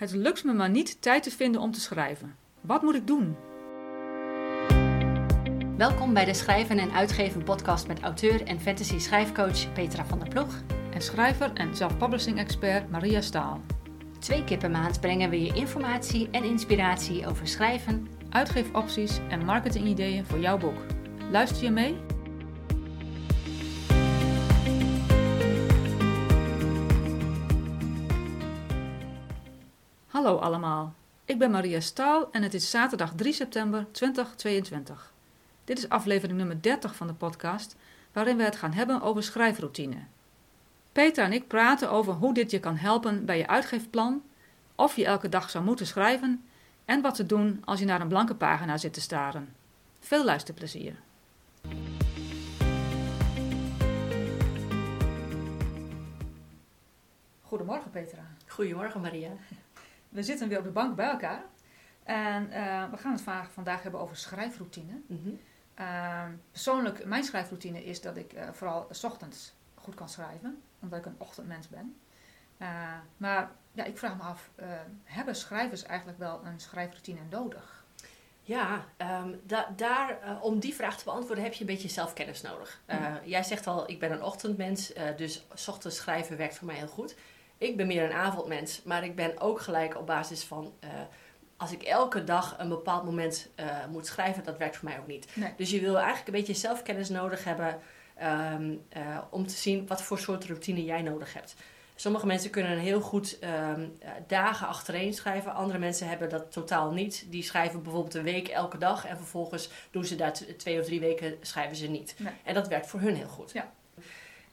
Het lukt me maar niet tijd te vinden om te schrijven. Wat moet ik doen? Welkom bij de Schrijven en Uitgeven podcast met auteur en fantasy schrijfcoach Petra van der Ploeg. En schrijver en self-publishing expert Maria Staal. Twee keer per maand brengen we je informatie en inspiratie over schrijven, Uitgeefopties en marketingideeën voor jouw boek. Luister je mee? Hallo allemaal, ik ben Maria Staal en het is zaterdag 3 september 2022. Dit is aflevering nummer 30 van de podcast, waarin we het gaan hebben over schrijfroutine. Peter en ik praten over hoe dit je kan helpen bij je uitgeefplan, of je elke dag zou moeten schrijven en wat te doen als je naar een blanke pagina zit te staren. Veel luisterplezier. Goedemorgen Petra. Goedemorgen Maria. We zitten weer op de bank bij elkaar. En eh, we gaan het vandaag, vandaag hebben over schrijfroutine. Mhm. Uh, persoonlijk, mijn schrijfroutine is dat ik uh, vooral s ochtends goed kan schrijven, omdat ik een ochtendmens ben. Uh, maar ja, ik vraag me af, hebben schrijvers eigenlijk wel een schrijfroutine nodig? Ja, um, da daar, om die vraag te beantwoorden heb je een beetje zelfkennis nodig. Mm. Jij zegt al, ik ben een ochtendmens, dus s ochtends schrijven werkt voor mij heel goed. Ik ben meer een avondmens, maar ik ben ook gelijk op basis van als ik elke dag een bepaald moment uh, moet schrijven, dat werkt voor mij ook niet. Nee. Dus je wil eigenlijk een beetje zelfkennis nodig hebben um, uh, om te zien wat voor soort routine jij nodig hebt. Sommige mensen kunnen heel goed um, dagen achtereen schrijven. Andere mensen hebben dat totaal niet. Die schrijven bijvoorbeeld een week elke dag en vervolgens doen ze daar twee of drie weken schrijven ze niet. Nee. En dat werkt voor hun heel goed. Ja.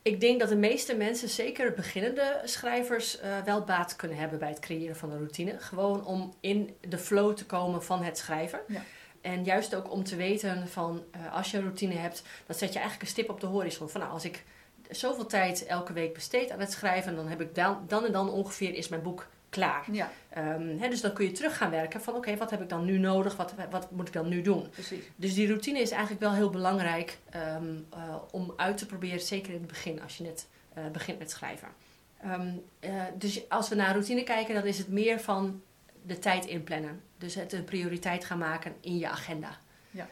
Ik denk dat de meeste mensen, zeker beginnende schrijvers, uh, wel baat kunnen hebben bij het creëren van een routine. Gewoon om in de flow te komen van het schrijven. Ja. En juist ook om te weten van uh, als je een routine hebt, dan zet je eigenlijk een stip op de horizon. Van nou, als ik zoveel tijd elke week besteed aan het schrijven, dan heb ik dan, dan en dan ongeveer is mijn boek klaar. Ja. Um, he, dus dan kun je terug gaan werken van oké, okay, wat heb ik dan nu nodig? Wat, wat moet ik dan nu doen? Precies. Dus die routine is eigenlijk wel heel belangrijk um, uh, om uit te proberen, zeker in het begin als je net uh, begint met schrijven. Um, uh, dus als we naar routine kijken, dan is het meer van de tijd inplannen. Dus het een prioriteit gaan maken in je agenda. Ja.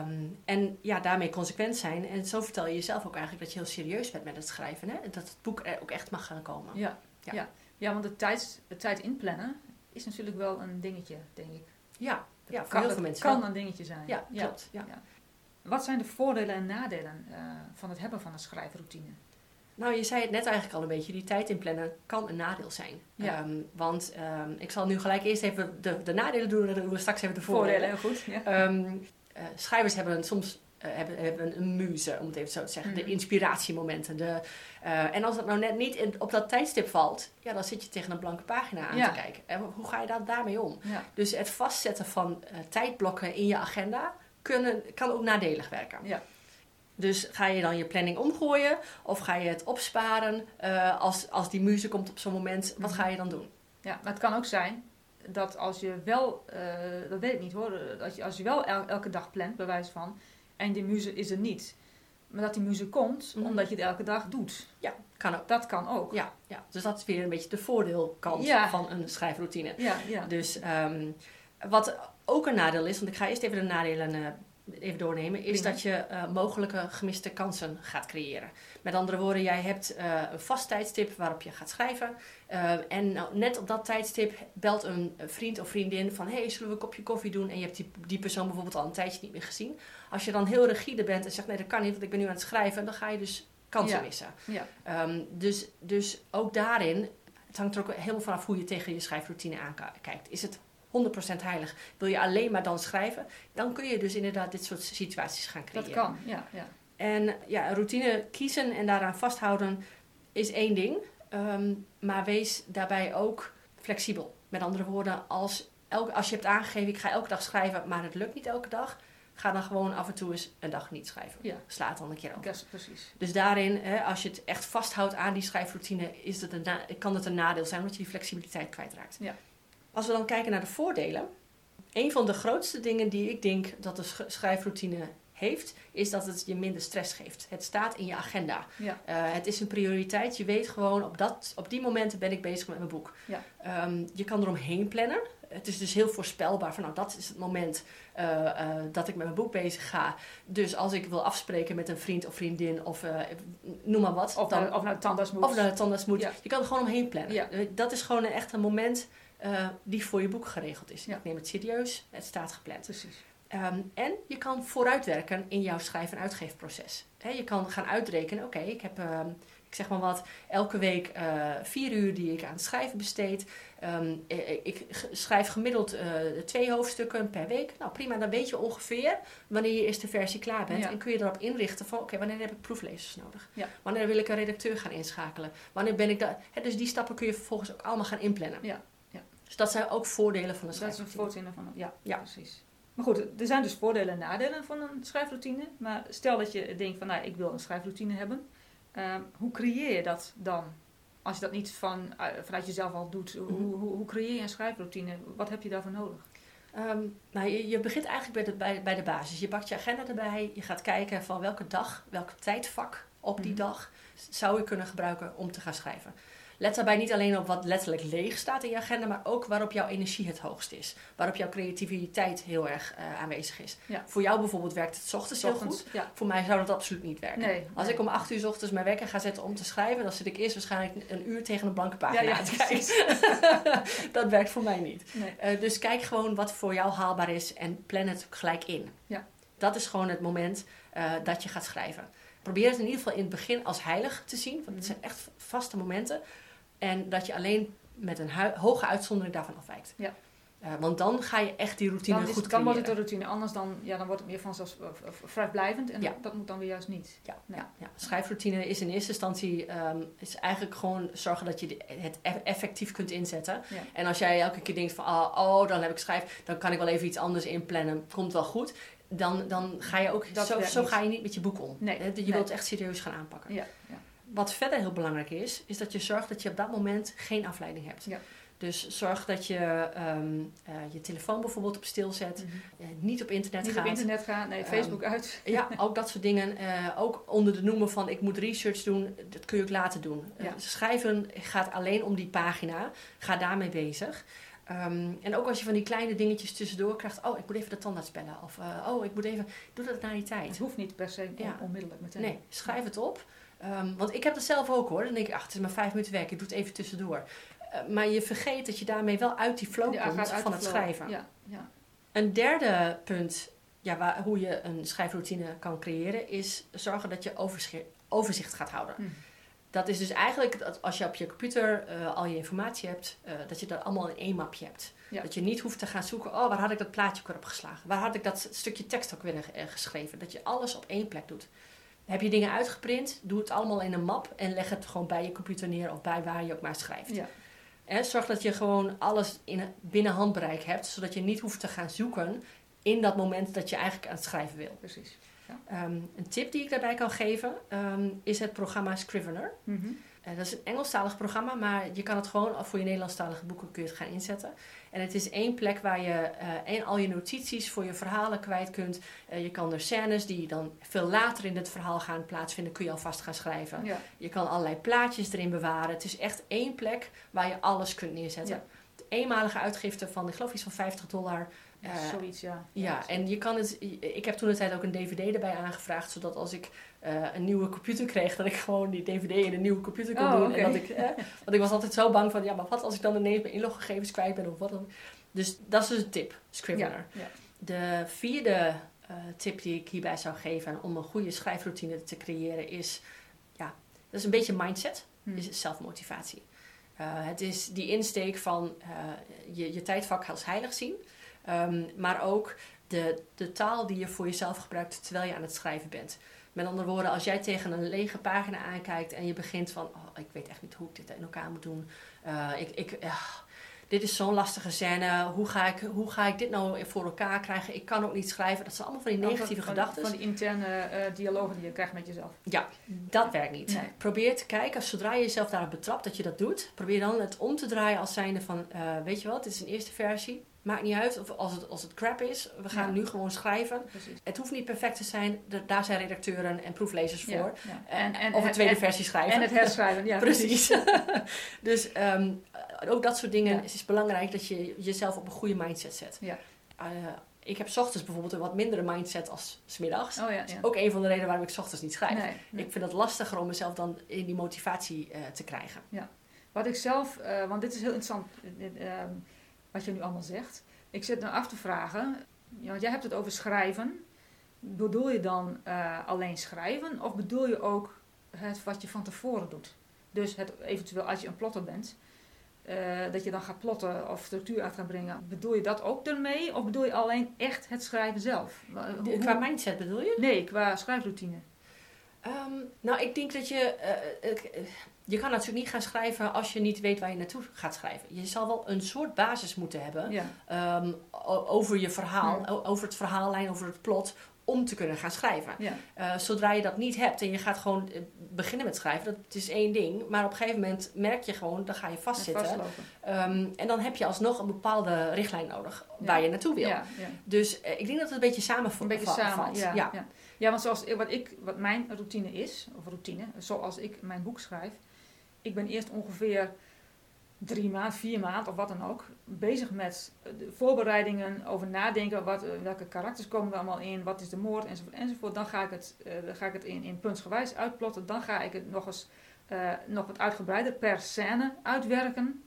Um, en ja, daarmee consequent zijn. En zo vertel je jezelf ook eigenlijk dat je heel serieus bent met het schrijven. Hè? Dat het boek er ook echt mag gaan komen. Ja, ja. ja. ja want de tijd, de tijd inplannen is natuurlijk wel een dingetje, denk ik. Ja, ja voor kan, heel veel mensen kan wel. een dingetje zijn. Ja, klopt. Ja. Ja. Wat zijn de voordelen en nadelen uh, van het hebben van een schrijfroutine? Nou, je zei het net eigenlijk al een beetje. Die tijd inplannen kan een nadeel zijn. Ja. Um, want um, ik zal nu gelijk eerst even de, de nadelen doen. En dan doen we straks even de voordelen. Voordelen, heel goed. Ja. Um, uh, schrijvers hebben soms hebben, hebben een muze, om het even zo te zeggen. Mhm. De inspiratiemomenten. De, uh, en als dat nou net niet in, op dat tijdstip valt, ja, dan zit je tegen een blanke pagina aan Ja. te kijken. En hoe ga je daar daarmee om? Ja. Dus het vastzetten van uh, tijdblokken in je agenda kunnen, kan ook nadelig werken. Ja. Dus ga je dan je planning omgooien of ga je het opsparen uh, als, als die muziek komt op zo'n moment? Wat ga je dan doen? Ja, maar het kan ook zijn dat als je wel, dat weet ik niet hoor, dat je, als je wel el elke dag plant, bij wijze van, en die muziek is er niet, maar dat die muziek komt Mhm. omdat je het elke dag doet. Ja, kan ook. Dat kan ook. Ja, ja. dus dat is weer een beetje de voordeelkant Ja. van een schrijfroutine. ja. ja. Dus um, wat ook een nadeel is, want ik ga eerst even de nadelen uh, even doornemen, is dat je uh, mogelijke gemiste kansen gaat creëren. Met andere woorden, jij hebt uh, een vast tijdstip waarop je gaat schrijven. Uh, en nou, net op dat tijdstip belt een vriend of vriendin van... hey, zullen we een kopje koffie doen? En je hebt die, die persoon bijvoorbeeld al een tijdje niet meer gezien. Als je dan heel rigide bent en zegt... nee, dat kan niet, want ik ben nu aan het schrijven... dan ga je dus kansen Ja. missen. ja. Um, dus, dus ook daarin... het hangt er ook helemaal vanaf hoe je tegen je schrijfroutine aankijkt. Is het 100% heilig. Wil je alleen maar dan schrijven, dan kun je dus inderdaad dit soort situaties gaan creëren. Dat kan, ja. ja. En ja, routine kiezen en daaraan vasthouden is één ding. Um, maar wees daarbij ook flexibel. Met andere woorden, als, elke, als je hebt aangegeven, ik ga elke dag schrijven, maar het lukt niet elke dag, ga dan gewoon af en toe eens een dag niet schrijven. Ja. Sla het dan een keer over. Dat is precies. Dus daarin, hè, als je het echt vasthoudt aan die schrijfroutine, is het een kan het een nadeel zijn, omdat je die flexibiliteit kwijtraakt. Ja. Als we dan kijken naar de voordelen. Een van de grootste dingen die ik denk dat de sch- schrijfroutine heeft, is dat het je minder stress geeft. Het staat in je agenda. Ja. Eh, het is een prioriteit. Je weet gewoon, op, dat, op die momenten ben ik bezig met mijn boek. Ja. Ehm, je kan eromheen plannen. Het is dus heel voorspelbaar van nou, dat is het moment eh, eh, dat ik met mijn boek bezig ga. Dus als ik wil afspreken met een vriend of vriendin of noem maar wat. Of, dan, naar, of naar de tandarts moet. of naar de tandarts moet. Ja. Je kan er gewoon omheen plannen. Dat is gewoon een, echt een moment eh, die voor je boek geregeld is. Ja. Ik neem het serieus, het staat gepland. Precies. Ehm, en je kan vooruitwerken in jouw schrijf- en uitgeefproces. Je kan gaan uitrekenen, oké, ik heb, ehm, ik zeg maar wat, elke week eh, vier uur die ik aan het schrijven besteed. Ehm, eh, ik schrijf gemiddeld twee hoofdstukken per week. Nou prima, dan weet je ongeveer wanneer je eerste versie klaar bent. Ja. En kun je erop inrichten van, oké, wanneer heb ik proeflezers nodig? Ja. Wanneer wil ik een redacteur gaan inschakelen? Wanneer ben ik daar? Dus die stappen kun je vervolgens ook allemaal gaan inplannen. Ja. Dus dat zijn ook voordelen van een Dat is een schrijfroutine. voordeel van. Ja, Ja. precies. Maar goed, er zijn dus voordelen en nadelen van een schrijfroutine. Maar stel dat je denkt van, nou, ik wil een schrijfroutine hebben. Ehm, hoe creëer je dat dan? Als je dat niet van, eh, vanuit jezelf al doet, Mhm. hoe, hoe, hoe creëer je een schrijfroutine? Wat heb je daarvoor nodig? Ehm, nou, je, je begint eigenlijk bij de, bij, bij de basis. Je pakt je agenda erbij. Je gaat kijken van welke dag, welk tijdvak op die Mhm. dag zou je kunnen gebruiken om te gaan schrijven. Let daarbij niet alleen op wat letterlijk leeg staat in je agenda, maar ook waarop jouw energie het hoogst is. Waarop jouw creativiteit heel erg eh, aanwezig is. Ja. Voor jou bijvoorbeeld werkt het 's ochtends heel Ochtends, goed. Ja. Voor mij zou dat absoluut niet werken. Nee. Als nee. ik om 8 uur 's ochtends mijn wekker ga zetten om te schrijven, dan zit ik eerst waarschijnlijk een uur tegen een blanke pagina Ja, te kijken. dat werkt voor mij niet. Nee. Eh, dus kijk gewoon wat voor jou haalbaar is en plan het gelijk in. Ja. Dat is gewoon het moment eh, dat je gaat schrijven. Probeer het in ieder geval in het begin als heilig te zien, want het Mhm. zijn echt vaste momenten. En dat je alleen met een hoge uitzondering daarvan afwijkt. Ja. Eh, want dan ga je echt die routine Dan, is, goed dan wordt het een routine, anders dan, ja, dan wordt het meer vanzelfs eh, vrijblijvend. En Ja. dat, dat moet dan weer juist niet. Ja, Nee. ja, ja. Schrijfroutine is in eerste instantie ehm, is eigenlijk gewoon zorgen dat je de- het eff- effectief kunt inzetten. En als jij elke keer denkt van oh, oh, dan heb ik schrijf, dan kan ik wel even iets anders inplannen, komt wel goed. Dan, dan ga je ook, Dat zo, zo ga je niet met je boek om. Nee, Je nee. wilt het echt serieus gaan aanpakken. Ja, ja. Wat verder heel belangrijk is, is dat je zorgt dat je op dat moment geen afleiding hebt. Ja. Dus zorg dat je ehm, eh, je telefoon bijvoorbeeld op stil zet, Mhm. eh, niet op internet Niet gaat. op internet gaan, nee, Ehm, Facebook uit. Ja, ook dat soort dingen. Eh, ook onder de noemer van ik moet research doen, dat kun je ook later doen. Ja. schrijven gaat alleen om die pagina. Ga daarmee bezig. Ehm, en ook als je van die kleine dingetjes tussendoor krijgt. Oh, ik moet even de tandarts bellen. Of oh, ik moet even... Doe dat na die tijd. Het hoeft niet per se Ja. onmiddellijk meteen. Nee, schrijf het op. Ehm, want ik heb dat zelf ook hoor. Dan denk ik, ach, het is maar vijf minuten werk. Ik doe het even tussendoor. Eh, maar je vergeet dat je daarmee wel uit die flow Ja, komt van het flow. schrijven. Ja, ja. Een derde punt ja, waar, hoe je een schrijfroutine kan creëren, is zorgen dat je overzicht gaat houden. Hm. Dat is dus eigenlijk dat als je op je computer eh, al je informatie hebt, eh, dat je dat allemaal in één mapje hebt. Ja. Dat je niet hoeft te gaan zoeken, oh, waar had ik dat plaatje ook weer opgeslagen? Waar had ik dat stukje tekst ook weer geschreven? Dat je alles op één plek doet. Heb je dingen uitgeprint, doe het allemaal in een map en leg het gewoon bij je computer neer of bij waar je ook maar schrijft. Ja. Zorg dat je gewoon alles in, binnen handbereik hebt, zodat je niet hoeft te gaan zoeken in dat moment dat je eigenlijk aan het schrijven wil. precies. Ehm, een tip die ik daarbij kan geven ehm, is het programma Scrivener. Mhm. Eh, dat is een Engelstalig programma, maar je kan het gewoon voor je Nederlandstalige boeken kun je het gaan inzetten. En het is één plek waar je en al je notities voor je verhalen kwijt kunt. Eh, je kan er scènes die dan veel later in het verhaal gaan plaatsvinden, kun je alvast gaan schrijven. Ja. Je kan allerlei plaatjes erin bewaren. Het is echt één plek waar je alles kunt neerzetten. Ja. Eenmalige uitgifte van, ik geloof iets van 50 dollar. Ja, Eh, zoiets, ja. Ja, en je kan het. Ik heb toen de tijd ook een DVD erbij aangevraagd, zodat als ik eh, een nieuwe computer kreeg, dat ik gewoon die DVD in een nieuwe computer kon Oh, doen. En dat ik, eh, want ik was altijd zo bang van, ja, maar wat als ik dan ineens mijn inloggegevens kwijt ben of wat dan. Dus dat is dus een tip, Scrivener. Ja, ja. De vierde tip die ik hierbij zou geven om een goede schrijfroutine te creëren is, ja, dat is een beetje mindset, Hm. is zelfmotivatie. Eh, het is die insteek van eh, je, je tijdvak als heilig zien, ehm, maar ook de, de taal die je voor jezelf gebruikt terwijl je aan het schrijven bent. Met andere woorden, als jij tegen een lege pagina aankijkt en je begint van, oh, ik weet echt niet hoe ik dit in elkaar moet doen. Eh, ik, ik, dit is zo'n lastige scène. Hoe ga, ik, hoe ga ik dit nou voor elkaar krijgen? Ik kan ook niet schrijven. Dat zijn allemaal van die negatieve gedachten. Van die interne eh, dialogen die je krijgt met jezelf. Ja, dat werkt niet. Nee. Probeer te kijken, zodra je jezelf daarop betrapt dat je dat doet, probeer dan het om te draaien als zijnde van, eh, weet je wat, dit is een eerste versie. Maakt niet uit of als het, als het crap is. We gaan Ja. nu gewoon schrijven. Precies. Het hoeft niet perfect te zijn. Da- daar zijn redacteuren en proeflezers Ja, voor. ja. En, En- en- of een tweede en- versie schrijven. En het herschrijven, ja. precies. dus ehm, eh, ook dat soort dingen Ja. is, is belangrijk dat je jezelf op een goede mindset zet. Ja. Eh, ik heb 's ochtends bijvoorbeeld een wat mindere mindset als 's middags. Oh ja, ja. ook een van de redenen waarom ik 's ochtends niet schrijf. Nee, nee. Ik vind het lastiger om mezelf dan in die motivatie eh, te krijgen. Wat ik zelf, eh, want dit is heel interessant eh, ehm, wat je nu allemaal zegt. Ik zit me af te vragen, ja, want jij hebt het over schrijven. Bedoel je dan eh, alleen schrijven of bedoel je ook het wat je van tevoren doet? Dus het, eventueel als je een plotter bent, eh, dat je dan gaat plotten of structuur uit gaat brengen. Bedoel je dat ook ermee of bedoel je alleen echt het schrijven zelf? Hoe- qua mindset bedoel je? Nee, qua schrijfroutine. Ehm, nou, ik denk dat je. eh, ik- eh, je kan natuurlijk niet gaan schrijven als je niet weet waar je naartoe gaat schrijven. Je zal wel een soort basis moeten hebben Ja, ehm, over je verhaal, over het verhaallijn, over het plot, om te kunnen gaan schrijven. ja, Eh, zodra je dat niet hebt en je gaat gewoon eh, beginnen met schrijven, dat is één ding. Maar op een gegeven moment merk je gewoon, dan ga je vastzitten. Ehm, en dan heb je alsnog een bepaalde richtlijn nodig waar je naartoe wil. Dus eh, ik denk dat het een beetje samenvalt. Een beetje samen, ja, ja. want zoals wat, ik, wat mijn routine is, of routine, zoals ik mijn boek schrijf. Ik ben eerst ongeveer drie maanden, vier maanden of wat dan ook, bezig met eh, de voorbereidingen, over nadenken, wat, eh, welke karakters komen er allemaal in, wat is de moord, enzovoort, enzovoort. Dan ga ik het, eh, dan ga ik het in, in puntsgewijs uitplotten. Dan ga ik het nog eens nog wat uitgebreider per scène uitwerken.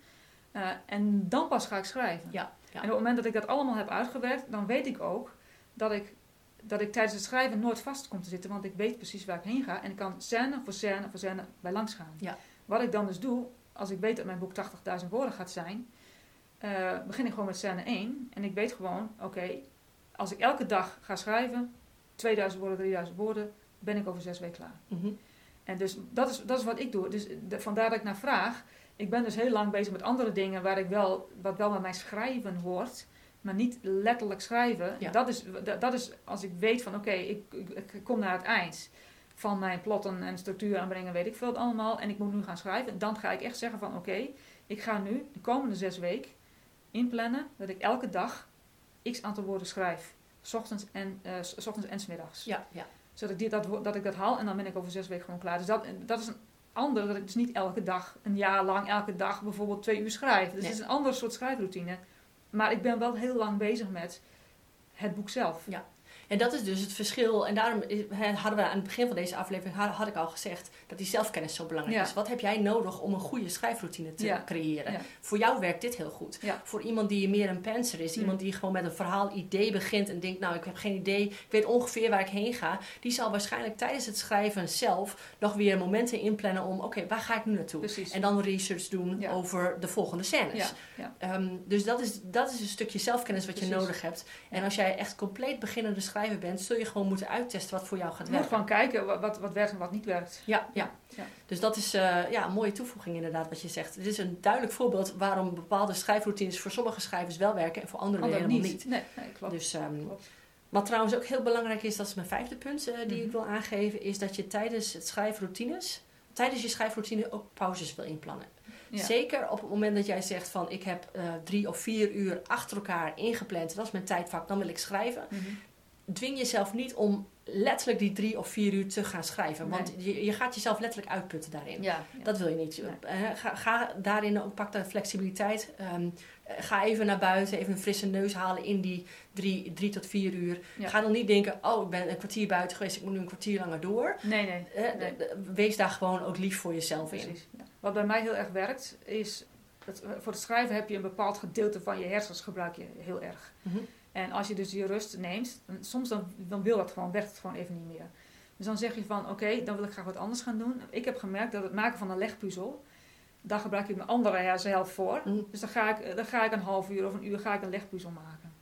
En dan pas ga ik schrijven. Ja, ja. En op het moment dat ik dat allemaal heb uitgewerkt, dan weet ik ook dat ik, dat ik tijdens het schrijven nooit vast kom te zitten. Want ik weet precies waar ik heen ga. En ik kan scène voor scène voor scène bij langs gaan. Ja. Wat ik dan dus doe, als ik weet dat mijn boek 80.000 woorden gaat zijn, eh, begin ik gewoon met scène 1. En ik weet gewoon, oké, als ik elke dag ga schrijven, 2000 woorden, 3000 woorden, ben ik over zes weken klaar. Mhm. En dus dat is, dat is wat ik doe. Dus de- vandaar dat ik naar vraag. Ik ben dus heel lang bezig met andere dingen waar ik wel, wat wel met mijn schrijven hoort, maar niet letterlijk schrijven. Ja. Dat, is, dat, dat is als ik weet van oké, ik, ik, ik kom naar het eind van mijn plotten en structuur aanbrengen, weet ik veel het allemaal. En ik moet nu gaan schrijven. Dan ga ik echt zeggen van oké, ik ga nu de komende zes weken inplannen dat ik elke dag x aantal woorden schrijf. 's ochtends en, eh, 's ochtends en 's middags Ja, ja. zodat ik, die, dat, dat ik dat haal en dan ben ik over zes weken gewoon klaar. Dus dat, dat is een ander, dat ik dus niet elke dag, een jaar lang, elke dag bijvoorbeeld twee uur schrijf. Dus Nee. het is een ander soort schrijfroutine. Maar ik ben wel heel lang bezig met het boek zelf. En dat is dus het verschil. En daarom hadden we aan het begin van deze aflevering had, ik al gezegd dat die zelfkennis zo belangrijk Ja. is. Wat heb jij nodig om een goede schrijfroutine te Ja. creëren? Ja. Voor jou werkt dit heel goed. Voor iemand die meer een penser is, iemand die gewoon met een verhaal idee begint en denkt, nou ik heb geen idee, ik weet ongeveer waar ik heen ga, die zal waarschijnlijk tijdens het schrijven zelf nog weer momenten inplannen om, oké, waar ga ik nu naartoe? Precies. En dan research doen over de volgende scènes. Ehm, dus dat is, dat is een stukje zelfkennis wat je nodig hebt. En als jij echt compleet beginnende schrijver bent, zul je gewoon moeten uittesten wat voor jou gaat Je moet werken. gewoon kijken wat, wat, werkt en wat niet werkt. Ja, ja. Ja. Dus dat is eh, ja, een mooie toevoeging inderdaad wat je zegt. Het is een duidelijk voorbeeld waarom bepaalde schrijfroutines voor sommige schrijvers wel werken en voor anderen Anderen helemaal niet. niet. Nee, nee, klopt. Dus, klopt. wat trouwens ook heel belangrijk is, dat is mijn vijfde punt eh, die Mhm. ik wil aangeven, is dat je tijdens het schrijfroutines, tijdens je schrijfroutine ook pauzes wil inplannen. Ja. Zeker op het moment dat jij zegt van ik heb eh, drie of vier uur achter elkaar ingepland, dat is mijn tijdvak, dan wil ik schrijven. Mhm. Dwing jezelf niet om letterlijk die drie of vier uur te gaan schrijven. Nee. Want je, je gaat jezelf letterlijk uitputten daarin. Ja, ja. Dat wil je niet. Nee. Eh, Ga, ga daarin ook, pak de flexibiliteit. Ehm, eh, ga even naar buiten, even een frisse neus halen in die drie, drie tot vier uur. Ja. Ga dan niet denken, oh ik ben een kwartier buiten geweest, ik moet nu een kwartier langer door. Nee, nee. Eh, Nee. Wees daar gewoon ook lief voor jezelf in. Wat bij mij heel erg werkt, is... Dat, voor het schrijven heb je een bepaald gedeelte van je hersens gebruik je heel erg. Mhm. En als je dus die rust neemt, dan, soms dan, dan wil dat gewoon, werkt het gewoon even niet meer. Dus dan zeg je van, oké, dan wil ik graag wat anders gaan doen. Ik heb gemerkt dat het maken van een legpuzzel, daar gebruik ik mijn andere hersenhelft voor. Mhm. Dus dan ga, ik, dan ga ik een half uur of een uur ga ik een legpuzzel maken.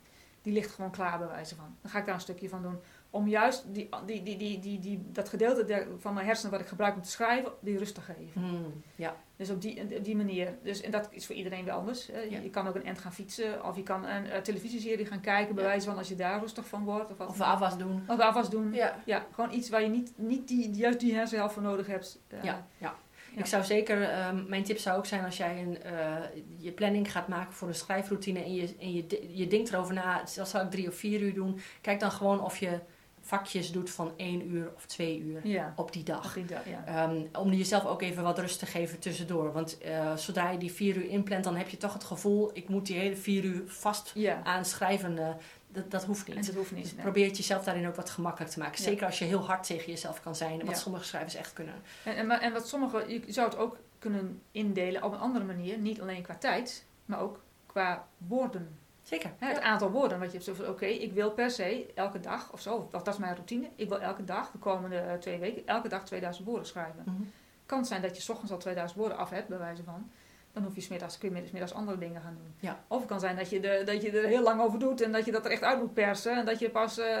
Die ligt gewoon klaar bij wijze van. Dan ga ik daar een stukje van doen. Om juist die, die, die, die, die, die, dat gedeelte der- van mijn hersenen wat ik gebruik om te schrijven, die rust te geven. Hmm, ja. Dus op die, op die manier. Dus, en dat is voor iedereen wel anders. Hè. Je, Ja. je kan ook een end gaan fietsen. Of je kan een eh, televisieserie gaan kijken. Bij Ja. wijze van als je daar rustig van wordt. Of, wat Of afwas doen. Of afwas doen. Ja. Ja. gewoon iets waar je niet, niet die, juist die hersenhelft voor nodig hebt. Eh, Ja, ja. Ja. Ik zou zeker, ehm, mijn tip zou ook zijn als jij een, eh, je planning gaat maken voor een schrijfroutine en je, en je, je denkt erover na, dat zal ik drie of vier uur doen. Kijk dan gewoon of je vakjes doet van één uur of twee uur Ja. op die dag. Die ja. Ehm, om jezelf ook even wat rust te geven tussendoor. Want eh, zodra je die vier uur inplant, dan heb je toch het gevoel, ik moet die hele vier uur vast Ja. aan schrijven. eh, dat, dat hoeft En niet. dat hoeft Dus niet. nee. probeer het jezelf daarin ook wat gemakkelijk te maken. Zeker als je heel hard tegen jezelf kan zijn. Wat sommige schrijvers echt kunnen. En, en, en wat sommige, je zou het ook kunnen indelen op een andere manier. Niet alleen qua tijd, maar ook qua woorden. Zeker. Hè, het aantal woorden. Wat je hebt zo van, oké, ik wil per se elke dag of zo, dat, dat is mijn routine. Ik wil elke dag, de komende eh, twee weken, elke dag 2000 woorden schrijven. Mhm. kan zijn dat je 's ochtends al 2000 woorden af hebt, bij wijze van. Dan hoef je smiddags, kun je middags, middags andere dingen gaan doen. Ja. Of het kan zijn dat je, de, dat je er heel lang over doet en dat je dat er echt uit moet persen. En dat je pas eh,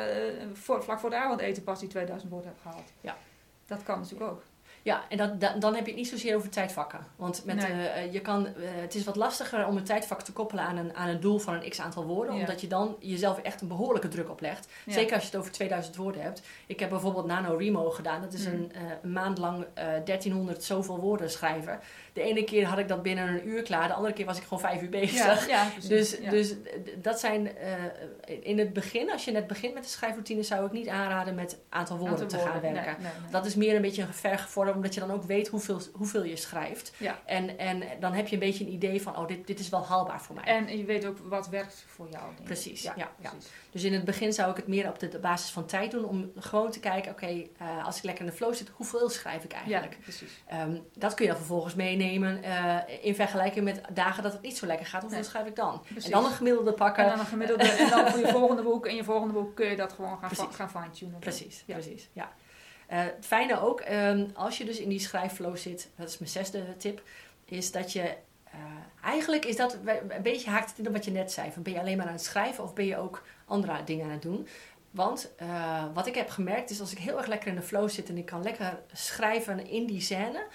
voor, vlak voor de avondeten pas die 2000 woorden hebt gehaald. Ja. Dat kan natuurlijk ook. Ja, en dat, da- dan heb je het niet zozeer over tijdvakken. Want met, Nee. eh, je kan, eh, het is wat lastiger om een tijdvak te koppelen aan een, aan een doel van een x aantal woorden. Ja. Omdat je dan jezelf echt een behoorlijke druk oplegt. Ja. Zeker als je het over 2000 woorden hebt. Ik heb bijvoorbeeld NaNoWriMo gedaan. Dat is Mm. een, eh, een maand lang eh 1300 zoveel woorden schrijven. De ene keer had ik dat binnen een uur klaar. De andere keer was ik gewoon vijf uur bezig. Ja. Dus, dus dat zijn in het begin, als je net begint met de schrijfroutine, zou ik niet aanraden met aantal woorden Aantal te gaan werken. Nee, nee, nee. Dat is meer een beetje een vergevorderd, omdat je dan ook weet hoeveel, hoeveel je schrijft. Ja. En, en dan heb je een beetje een idee van, oh, dit, dit is wel haalbaar voor mij. En je weet ook wat werkt voor jou. Precies, ja, ja. precies. Dus in het begin zou ik het meer op de, basis van tijd doen, om gewoon te kijken, oké, eh, als ik lekker in de flow zit, hoeveel schrijf ik Ja, eigenlijk? precies. Ehm, dat kun je dan vervolgens meenemen eh, in vergelijking met dagen dat het niet zo lekker gaat. Hoeveel Nee. schrijf ik dan? precies. En dan een gemiddelde pakken. En dan een gemiddelde. en dan voor je volgende boek. En je volgende boek kun je dat gewoon gaan, Precies. gaan fine-tunen. Precies, Ja. precies. Ja. Eh, het fijne ook, ehm, als je dus in die schrijfflow zit, dat is mijn zesde tip, is dat je. eh, eigenlijk is dat een beetje haakt het in op wat je net zei. Van ben je alleen maar aan het schrijven of ben je ook andere dingen aan het doen? Want eh, wat ik heb gemerkt is als ik heel erg lekker in de flow zit en ik kan lekker schrijven in die scène,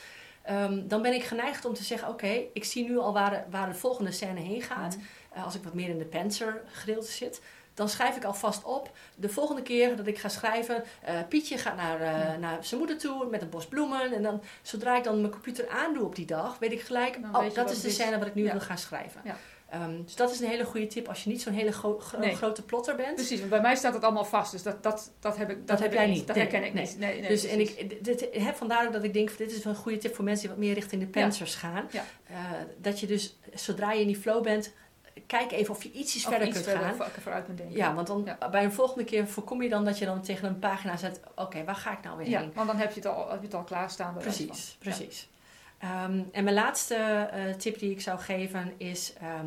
ehm, dan ben ik geneigd om te zeggen: Oké, ik zie nu al waar de, waar de volgende scène heen gaat. Mhm. Eh, als ik wat meer in de Panzer gedeelte zit, dan schrijf ik alvast op. De volgende keer dat ik ga schrijven, eh, Pietje gaat naar, eh, naar zijn moeder toe met een bos bloemen. En dan, zodra ik dan mijn computer aandoe op die dag, weet ik gelijk, oh, dat is de is. scène wat ik nu Ja. wil gaan schrijven. Ja. Ehm, dus dat is een hele goede tip als je niet zo'n hele gro- gro- Nee. grote plotter bent. Precies, want bij mij staat het allemaal vast. Dus dat, dat, dat heb ik. Dat, heb jij niet. Dat Nee, herken ik nee. niet. Nee, nee, dus en ik dit, heb vandaar ook dat ik denk, dit is wel een goede tip voor mensen die wat meer richting de Panzers gaan. Ja. Eh, dat je dus, zodra je in die flow bent, kijk even of je ietsjes verder iets kunt verder gaan. vooruit kunt denken. Ja, want dan Ja. bij een volgende keer voorkom je dan dat je dan tegen een pagina zet, oké, waar ga ik nou weer Ja, heen? want dan heb je het al, heb je het al klaarstaan. Precies, precies. Ehm, en mijn laatste eh, tip die ik zou geven is, ehm,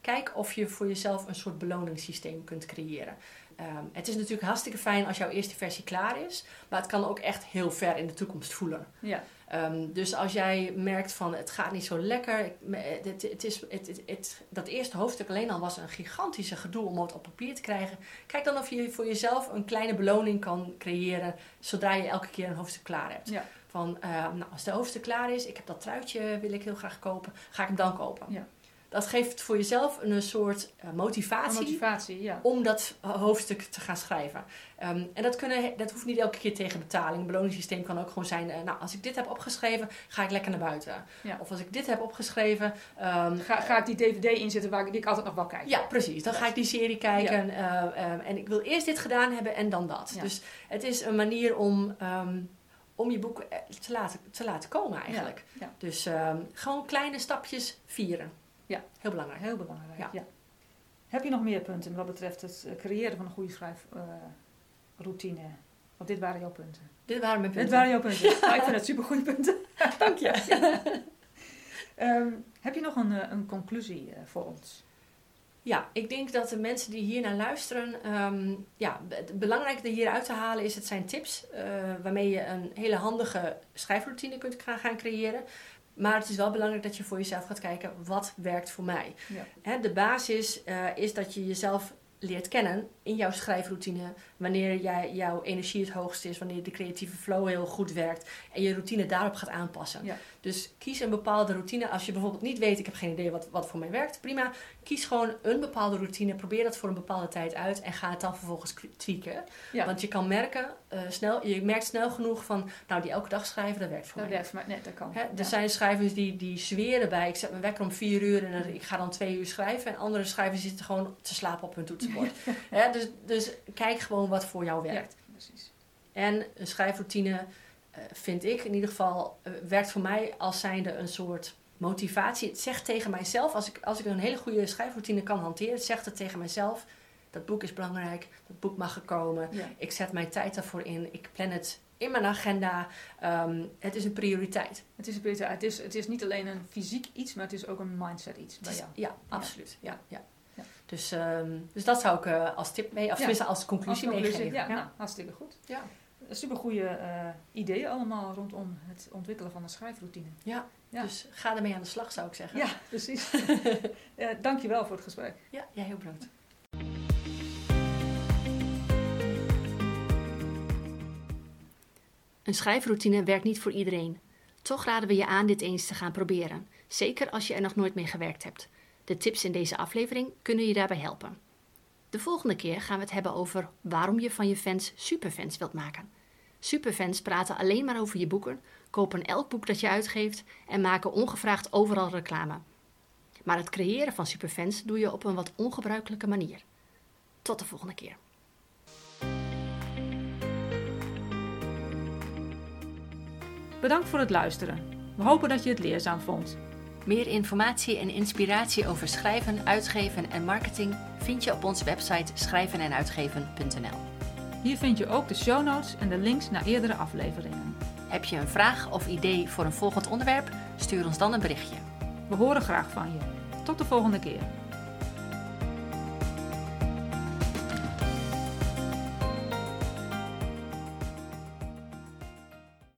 kijk of je voor jezelf een soort beloningssysteem kunt creëren. Ehm, het is natuurlijk hartstikke fijn als jouw eerste versie klaar is, maar het kan ook echt heel ver in de toekomst voelen. Ja, Ehm, dus als jij merkt van het gaat niet zo lekker, ik- me- het, het is, het, het, het- dat eerste hoofdstuk alleen al was een gigantische gedoe om het op papier te krijgen. Kijk dan of je voor jezelf een kleine beloning kan creëren zodra je elke keer een hoofdstuk klaar hebt. Ja. Van, eh, nou, als de hoofdstuk klaar is, ik heb dat truitje, wil ik heel graag kopen, ga ik hem dan kopen. Ja. Dat geeft voor jezelf een soort eh, motivatie motivatie, ja. om dat hoofdstuk te gaan schrijven. Ehm, en dat, kunnen, dat hoeft niet elke keer tegen betaling. Een beloningssysteem kan ook gewoon zijn, eh, nou, als ik dit heb opgeschreven, ga ik lekker naar buiten. Ja. Of als ik dit heb opgeschreven, ehm, Ga, ga ik die DVD inzetten waar ik, die ik altijd nog wel kijk? ja, precies. Dan ga ik die serie kijken. eh, ehm, en ik wil eerst dit gedaan hebben en dan dat. Dus het is een manier om, om je boek eh, te laten, te laten komen eigenlijk. ja. Dus gewoon kleine stapjes vieren. Ja. Heel belangrijk. Heel belangrijk, Ja. ja. Heb je nog meer punten wat betreft het eh, creëren van een goede schrijfroutine? Want dit waren jouw punten. Dit waren mijn Dit punten. waren jouw punten. Ik vind het super goede punten. Dank je. Ehm, heb je nog een, eh, een conclusie eh, voor ons? Ja, ik denk dat de mensen die hier naar luisteren, ehm, ja, het belangrijke hieruit te halen is, het zijn tips waarmee je een hele handige schrijfroutine kunt gaan creëren. Maar het is wel belangrijk dat je voor jezelf gaat kijken, wat werkt voor mij? Ja. Hè, de basis eh, is dat je jezelf leert kennen in jouw schrijfroutine. Wanneer jij, jouw energie het hoogst is, wanneer de creatieve flow heel goed werkt. En je routine daarop gaat aanpassen. Ja. Dus kies een bepaalde routine. Als je bijvoorbeeld niet weet, ik heb geen idee wat, wat voor mij werkt, prima. Kies gewoon een bepaalde routine. Probeer dat voor een bepaalde tijd uit en ga het dan vervolgens tweaken. Ja. Want je kan merken, eh, snel, je merkt snel genoeg van, nou die elke dag schrijven, dat werkt voor Dat mij. werkt voor mij. Nee, dat kan. Hè, er Ja. zijn schrijvers die, die zweren bij. Ik zet mijn wekker om vier uur en dan- ik ga dan twee uur schrijven. En andere schrijvers zitten gewoon te slapen op hun toetsenbord. Hè, dus, dus kijk gewoon wat voor jou werkt. Ja, precies. En een schrijfroutine vind ik in ieder geval, eh, werkt voor mij als zijnde een soort motivatie. Het zegt tegen mijzelf, als ik, als ik een hele goede schrijfroutine kan hanteren, het zegt het tegen mijzelf. Dat boek is belangrijk, dat boek mag er komen. Ja. Ik zet mijn tijd daarvoor in, ik plan het in mijn agenda. Ehm, het is een prioriteit. Het is, een het, is, het is niet alleen een fysiek iets, maar het is ook een mindset iets is- ja, absoluut. Ja, ja. Ja. Dus, ehm, dus dat zou ik eh, als tip mee, of tenminste als conclusie Als conclusie, meegeven. Ja, Nou, hartstikke goed. Ja. Super goede ideeën allemaal rondom het ontwikkelen van een schrijfroutine. Ja. Ja. dus ga ermee aan de slag zou ik zeggen. Ja, precies. uh, dankjewel voor het gesprek. Ja, jij heel bedankt. Een schrijfroutine werkt niet voor iedereen. Toch raden we je aan dit eens te gaan proberen. Zeker als je er nog nooit mee gewerkt hebt. De tips in deze aflevering kunnen je daarbij helpen. De volgende keer gaan we het hebben over waarom je van je fans superfans wilt maken. Superfans praten alleen maar over je boeken, kopen elk boek dat je uitgeeft en maken ongevraagd overal reclame. Maar het creëren van superfans doe je op een wat ongebruikelijke manier. Tot de volgende keer. Bedankt voor het luisteren. We hopen dat je het leerzaam vond. Meer informatie en inspiratie over schrijven, uitgeven en marketing vind je op onze website schrijvenenuitgeven.nl. Hier vind je ook de show notes en de links naar eerdere afleveringen. Heb je een vraag of idee voor een volgend onderwerp? Stuur ons dan een berichtje. We horen graag van je. Tot de volgende keer.